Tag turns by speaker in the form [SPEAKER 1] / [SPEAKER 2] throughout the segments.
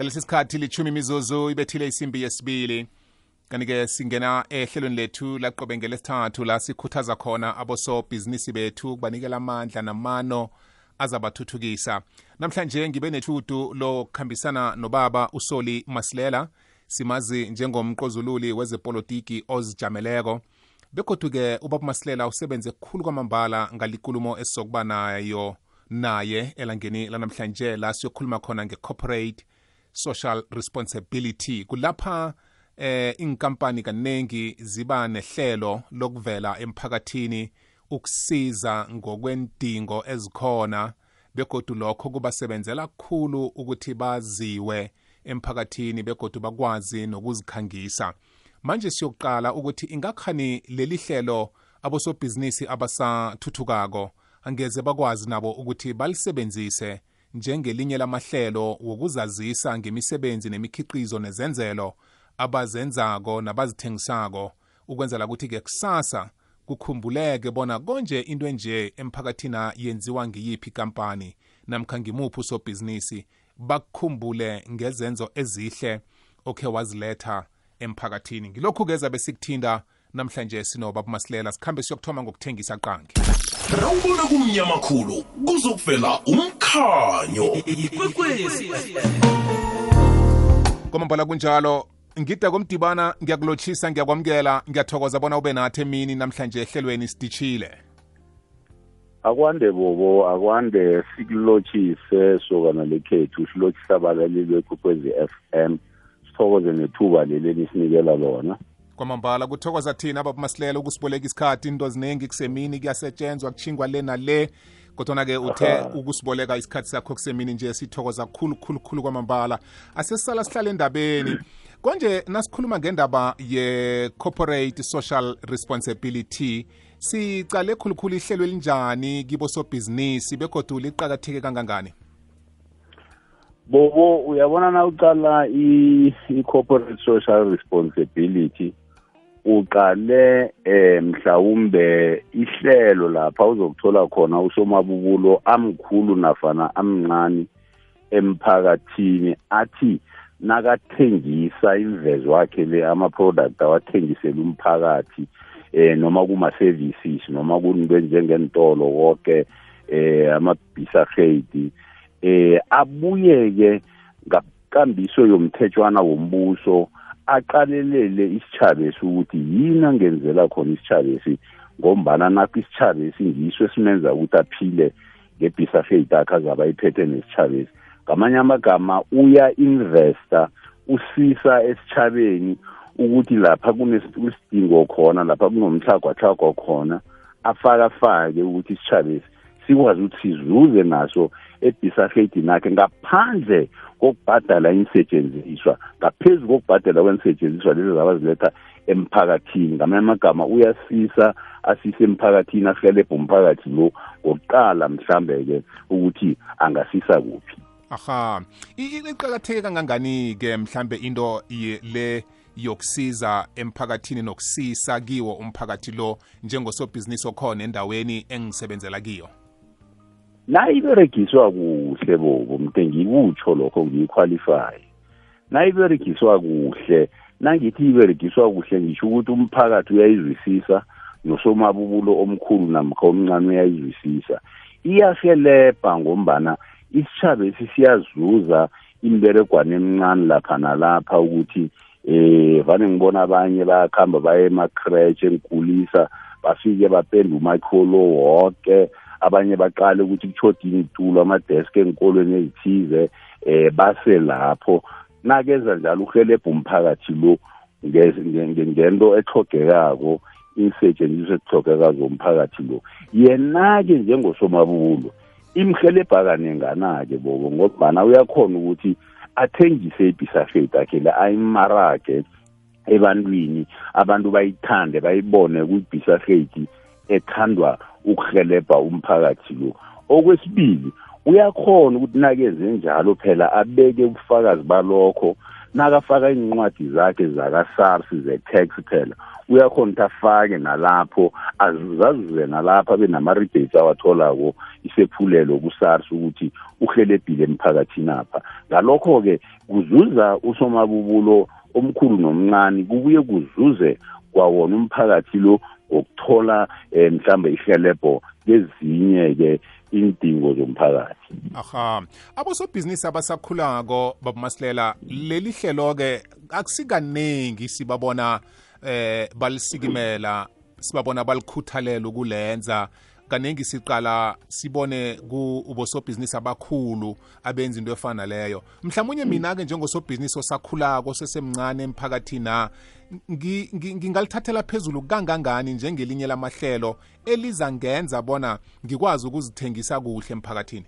[SPEAKER 1] ngalesi sikhathi lichumi imizuzu ibethile isimbi yesibili. Kanti-ke singena ehlelweni lethu laqobe ngelesithathu la sikhuthaza khona abosobhizinisi bethu kubanikela amandla namano azabathuthukisa. Namhlanje ngibe nethudu lokuhambisana nobaba usoli masilela. Simazi njengomqozululi wezepolitiki ozijameleko. Begodu-ke ubaba masilela usebenze kukhulu kwamambala ngalikulumo esizokuba nayo naye elangeni lanamhlanje la siyokhuluma khona nge-corporate social responsibility. Kulapha eh inkampani kaningi ziba nehlelo lokuvela emphakathini ukusiza ngokwendingo ezikhona begodu lokho kubasebenzela kakhulu ukuthi baziwe emphakathini begodu bakwazi nokuzikhangisa. Manje siyokuqala ukuthi ingakhani leli hlelo abosobhizinisi abasathuthukako angeze bakwazi nabo ukuthi balisebenzise njengelinye lamahlelo wokuzazisa ngemisebenzi nemikhiqizo nezenzelo abazenzako nabazithengisako. Ukwenzela ukuthi-ke kusasa kukhumbuleke bona konje into enje emphakathini yenziwa ngiyiphi ikampani namkha ngimuphi usobhizinisi bakukhumbule ngezenzo ezihle okhe waziletha emphakathini. Ngilokhu-ke zabe sikuthinda namhlanje sinobaba masilela sikhambe siyokuthoma ngokuthengisa qangi
[SPEAKER 2] rawubona kumnyama khulu kuzokuvela umkhanyo.
[SPEAKER 1] Kwamambala kunjalo ngida komdibana ngiyakulotshisa ngiyakwamukela ngiyathokoza bona ube nathi emini namhlanje ehlelweni sidishile
[SPEAKER 3] akwande bobo akwande sikulotshise sokana lekhethu silotshisa abalaleli bekwekwezi FM sithokoze nethuba leli elisinikela lona.
[SPEAKER 1] Kwamambala kuthokoza thina baba masilela ukusiboleka isikhathi into ziningi kusemini kuyasetshenzwa kuchingwa le nale kodwana-ke uthe ukusiboleka isikhathi sakho kusemini nje sithokoza khulu khulu khulu kwamambala. Asesisala sihlala endabeni. Konje nasikhuluma ngendaba ye-corporate social responsibility sicale khulukhulu ihlelo elinjani kibo sobhizinisi begodwa liqakatheke kangangani?
[SPEAKER 3] Bobo uyabona na ucala i-corporate social responsibility uqale eh mhlawumbe ihlelo lapha uzokuthola khona usomabubulo amkhulu nafana amncane emphakathini athi nakathengisa imvezo wakhe le ama-product awathengisela umphakathi eh noma kuma-services noma kunto njengentolo konke eh amabhisarhedi eh abuye-ke ngakambiso yomthethwana wombuso aqalelele isitjhabesi ukuthi yini angenzela khona isitjhabesi ngombana nakho isitjhabesi ngiso esimenza ukuthi aphile ngebhisafeti akhe azabe ayiphethe nesitjhabesi ngamanye amagama uya-investa usisa esitjhabeni ukuthi lapha kunesidingo khona lapha kunomhlagwahlagwa khona afakafake ukuthi isitjhabesi sikwazi ukuthi sizuze naso ebhisafetini akhe ngaphandle kokubhadala insetshenziswa ngaphezu kokubhadala kwensetshenziswa lezi zabaziletha emphakathini. Ngamanye amagama uyasisa asise emphakathini ahelebhe umphakathi lo ngokuqala mhlambe-ke ukuthi angasisa kuphi.
[SPEAKER 1] Aha. Iqakatheke kangangani-ke mhlambe into le yokusiza emphakathini nokusisa kiwo umphakathi lo njengosobhizinisi okhona endaweni engisebenzela kiyo?
[SPEAKER 3] Nayiberegiswa kuhle bobo mde ngikutsho lokho ngiyiqualify. Nayiberegiswa kuhle nangithi iberegiswa kuhle ngisho ukuthi umphakathi uyayizwisisa nosomabubulo omkhulu namkha omncane uyayizwisisa. Iyahelebha ngombana isitshaba esi siyazuza imberegwane emncane lapha nalapha ukuthi eh vane ngibona abanye bayakhamba baye emacratch enkulisa bafike bapenda umakholo wonke abanye baqale ukuthi kuchodini itulo amadesk enkolweni ezithize eh base lapho. Nakeza njalo uhelebha umphakathi lo ngento ehlogekako insetshenziswa ezihlogeka zomphakathi lo. Yena-ke njengosomabulo imhelebha kanengana-ke bobo ngobana uyakhona ukuthi athengise ibhisafeti akhe le ayimarage ebantwini. Abantu bayithande bayibone kuyibhisafeti ethandwa ukuhelebha umphakathi lo okwesibili uyakhona ukuthi nakenze njalo phela abeke ubufakazi balokho nakafaka incwadi zakhe zaka-sars ze-tax phela uyakhona ukuthi afake nalapho azazuze nalapho abe nama-rebates awatholako isephulelo ku-sars ukuthi uhelebhile emphakathini apha. Ngalokho-ke kuzuza usomabubulo omkhulu nomncane kubuye kuzuze kwawona umphakathi lo ngokuthola um mhlambe ihelebho kezinye-ke indingo zomphakathi.
[SPEAKER 1] Aha. Abosobhizinisi abasakhulako babamasilela leli hlelo-ke akusikaningi sibabona eh balisikimela sibabona balikhuthalela ukulenza. Kaningi siqala sibone kubosobhizinisi abakhulu abenza into efana leyo. Mhlawumnye mina-ke njengosobhizinisi osakhulako sesemncane emphakathini na ngingalithathela phezulu kangangani njengelinye lamahlelo elizangenza bona ngikwazi ukuzithengisa kuhle emphakathini?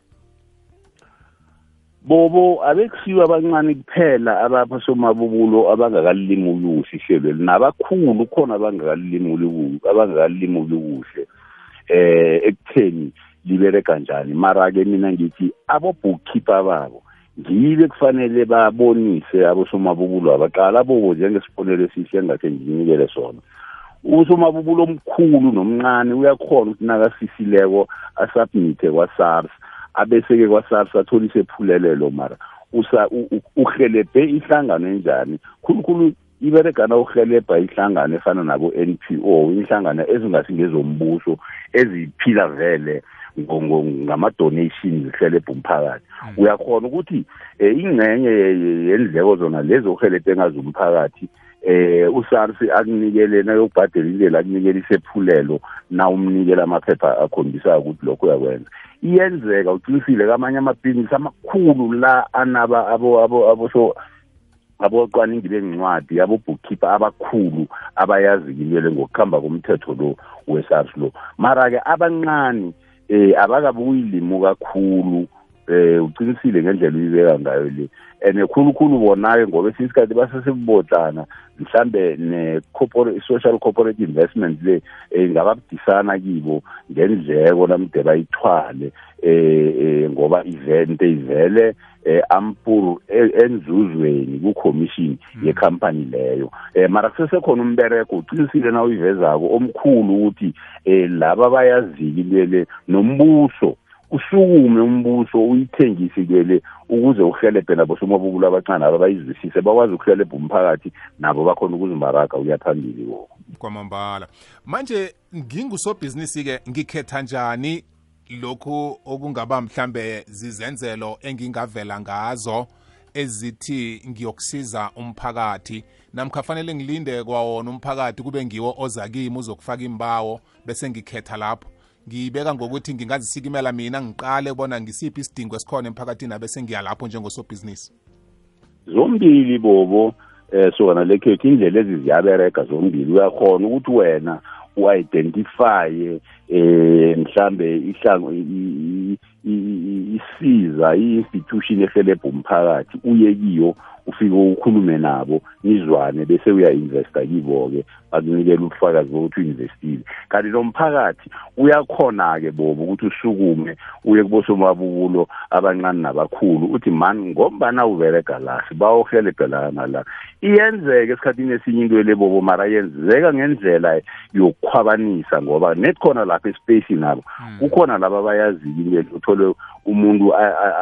[SPEAKER 3] Bobo abekusiwe abancane kuphela abapha somabubulo abangakalilimuli kuhle ihlelweli nabakhulu khona abangakalilimuli abangakalilimuli kuhle eh ekutheni libereka kanjani mara-ke mina ngithi abo-bookkeeper babo ngibe kufanele babonise abosomabubulo abaqala bobo njengesibonelo esihle engakhe nginikele sona. Usomabubulo omkhulu nomncane uyakhona ukuthi nakasisileko asubmithe kwa-sars abese-ke kwa-sars athole isephulelelo mara. Uhelebhe ihlangano enjani? Khulukhulu iberegana uhelebha ihlangano efana nabo-n p o inhlangano ezingasingezombuso eziphila vele. Ngama-donation zihelebha umphakathi hmm. uyakhona ukuthi um ingxenye yendleko zona lezo uhelebhe engazi umphakathi eh uSARS akunikele nayokubhadela indlela akunikele isephulelo na umnikela amaphepha akhombisa ukuthi lokho uyakwenza. Iyenzeka uqinisile kamanye amabhizinisi amakhulu la anaba abo abo abo so abocwaningi bencwadi abo-bookkeeper abakhulu abayazi-kimele ngokuhamba komthetho lo we-SARS lo. Mara-ke abancane eh abakabuyilimo kakhulu eh uqinisile ngendlela uyibeka ngayo le and khulukhulu bona-ke ngoba esinye isikhathi basesekubotlana mhlambe ne-social corporate investment le ingababudisana kibo ngendleko namde bayithwale eh ngoba event ivele eh ampuru enzuzweni kucommission hmm. yecompany leyo eh mara kusesekhona umbereko uqinisile na uyivezako omkhulu ukuthi eh laba bayazika intwele nombuso usukume umbuso uyithengisikele ukuze uhelebhe nabo somabubulo abancane aba bayizwisise bakwazi ukuhelebha umphakathi nabo bakhona ukuzimaraga uya phambili woko
[SPEAKER 1] kwamambala. Manje ngingusobhizinisi-ke ngikhetha njani lokhu okungaba mhlambe zizenzelo engingavela ngazo ezithi ngiyokusiza umphakathi? Namkha fanele ngilinde kwawona umphakathi kube ngiwo oza kimi uzokufaka imbawo bese ngikhetha lapho? Ngiyibeka ngokuthi ngingazisikimela mina ngiqale bona ngisiphi isidingo esikhona emphakathini abese ngiya njengosobhizinisi.
[SPEAKER 3] Zombili bobo eh sokana lekhethu indlela ezi ziyabereka zombili. Uyakhona ukuthi wena u-identifye eh mhlambe ihlango isiza i-institution ehelebha umphakathi uye kiyo ufike ukhulume nabo nizwane bese uya-investa kibo-ke bakunikela ubufakazi bokuthi u-investile kanti lo mphakathi uyakhona-ke bobo ukuthi usukume uye kubosomabubulo abancane nabakhulu uthi mani ngombana uberega la sibawohelebhe la iyenzeka esikhathini esinye into le bobo mara yenzeka ngendlela yokukhwabanisa ngoba net khona lapha espaceni nabo hmm. kukhona laba bayazile uthole umuntu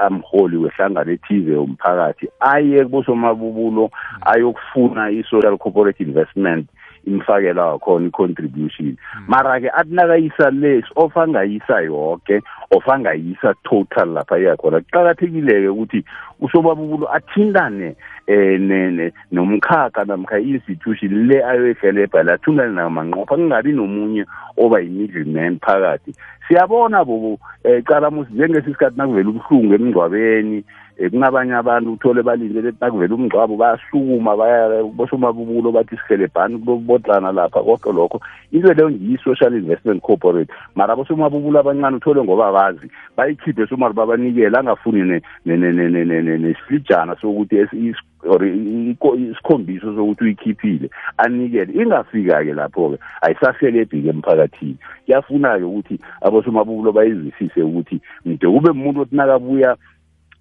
[SPEAKER 3] amholi wehlangano ethize yomphakathi aye kubosomabubulo ayokufuna i-social corporate investment. Imfakela wakhona i-contribution hmm. mara-ke athi nakayisa les of angayisa yoke of angayisa total lapha iyakhona kuqakathekile-ke ukuthi usobabubulo athintane um nomkhakha namkha i-institution le ayoyihelebha le athintane namanqopha kungabi nomunye oba yi-middleman phakathi siyabona bobo um calamusi njengesisikhathi nakuvela ubuhlungu emngcwabeni kunabanye abantu uthole balindele nakuvela umngcwabo bayasukuma baya bosomabubulo bathi sihelebhani kulobotlana lapha konke lokho. Into leyo ngiyi-social investment corporate. Mara abosomabubulo abancane uthole ngoba bazi bayikhiphe somari babanikele angafuni nesiflijana sokuthi or isikhombiso sokuthi uyikhiphile anikele. Ingafika-ke lapho-ke ayisahelebhi-ke emphakathini. Kuyafuna-ke ukuthi abosomabubulo bayizwisise ukuthi mde kube umuntu othi nakabuya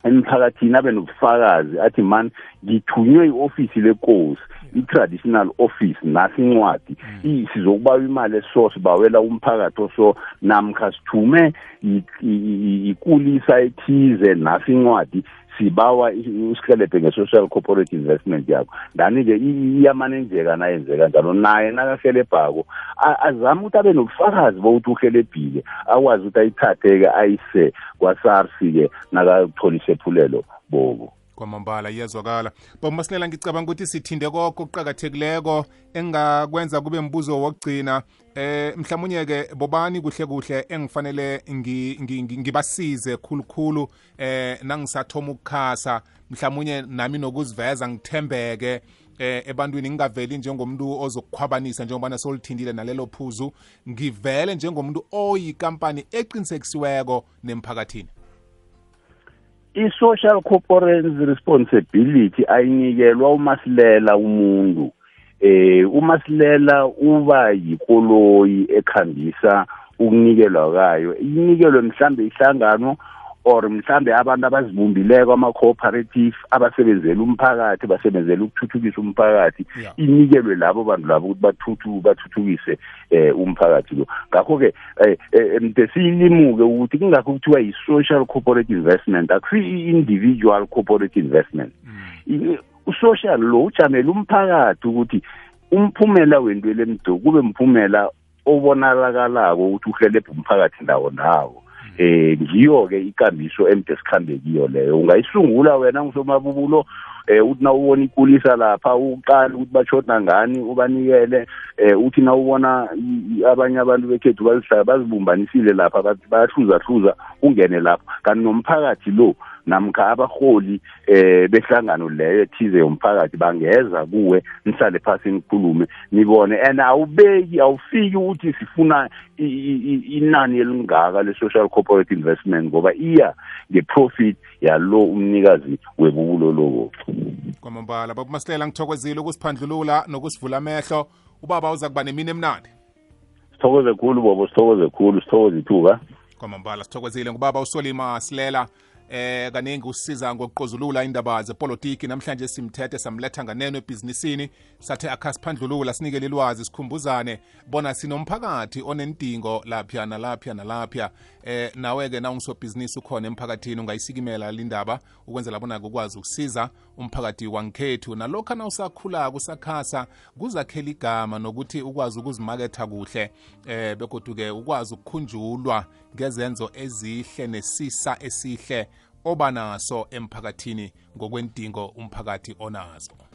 [SPEAKER 3] emphakathini abe nobufakazi athi man ngithunywe i-ofisi lenkosi i-traditional office nasi incwadi sizokubawa imali eso sibawela umphakathi oso namkha sithume ikulisa ethize nasi incwadi sibawa usihelebhe nge-social corporate investment yakho. Ndani-ke iyamanenzeka nayenzeka njalo. Naye nakahelebhako azame ukuthi abe nobufakazi bokuthi uhelebhile akwazi ukuthi ayithathe-ke ayise kwa-sars-ke nakathola isephulelo bobo
[SPEAKER 1] kwamambala. Iyazwakala bomasilela ngicabanga ukuthi sithinde konke okuqakathekileko engingakwenza kube mbuzo wokugcina. Eh mhlawumunye-ke bobani kuhle kuhle engifanele ngibasize khulukhulu eh nangisathoma ukukhasa. Mhlawumunye nami nokuziveza ngithembeke eh ebantwini. Ngingaveli njengomuntu ozokukhwabanisa njengobana solithindile nalelo phuzu. Ngivele njengomuntu oyikampani eqinisekisiweko nemphakathini.
[SPEAKER 3] I-social corporate responsibility ayinikelwa umasilela umuntu. Eh umasilela uba yikoloyi ekhambisa ukunikelwa kwayo inikelwe mhlambe ihlangano or mhlambe abantu abazibumbileko ama-cooperative abasebenzela umphakathi basebenzela ukuthuthukisa umphakathi inikelwe labo bantu labo ukuthi bathuthu bathuthukise eh umphakathi lo. Ngakho-ke eh, mde siyilimuke ukuthi kungakho kuthiwa yi-social corporate investment akusi-individual corporate investment. I- usocial lo ujamele umphakathi ukuthi umphumela wentwele emdo kube mphumela obonalakalako ukuthi uhelebhe umphakathi ndawo nawo eh ngiyo-ke ikambiso emde sikhambe kiyo leyo. Ungayisungula wena ngusomabubulo eh uthi na ubona ikulisa lapha uqala ukuthi bashoda ngani ubanikele eh uthi na ubona abanye abantu bekhethu bazibumbanisile lapha bathi bayahluzahluza ungene lapho kanti nomphakathi lo namkha abaholi eh behlangano leyo ethize yomphakathi bangeza kuwe nihlale phasi nikhulume nibone and awubeki awufiki ukuthi sifuna i- i- i- inani elingaka le-social corporate investment ngoba iya nge-profit yalo umnikazi webubulo lobo.
[SPEAKER 1] Kwamambala baba masilela ngithokozile ukusiphandlulula nokusivula amehlo. Ubaba uza kuba nemini emnandi?
[SPEAKER 3] Sithokoze khulu bobo sithokoze khulu sithokoze ithuba.
[SPEAKER 1] Kwamambala sithokozile. Ngubaba usolima silela eh kaningi usisiza ngokuqozulula indaba zepolitiki. Namhlanje simthethe samletha nganeno ebhizinisini. Sathe akhasiphandlulula sinikele ilwazi sikhumbuzane. Bona sinomphakathi onendingo lapha nalapha nalapha. Eh nawe-ke na ungisobhizinisi ukhona emphakathini ungayisikimela lindaba ukwenzela bona ukwazi ukusiza umphakathi wangikhethu nalokhu na usakhulako usakhasa kuzakhela igama nokuthi ukwazi ukuzimaketha kuhle. Eh begoduke ukwazi ukukhunjulwa ngezenzo ezihle nesisa esihle. Obanaso emphakathini ngokwendingo umphakathi onazo.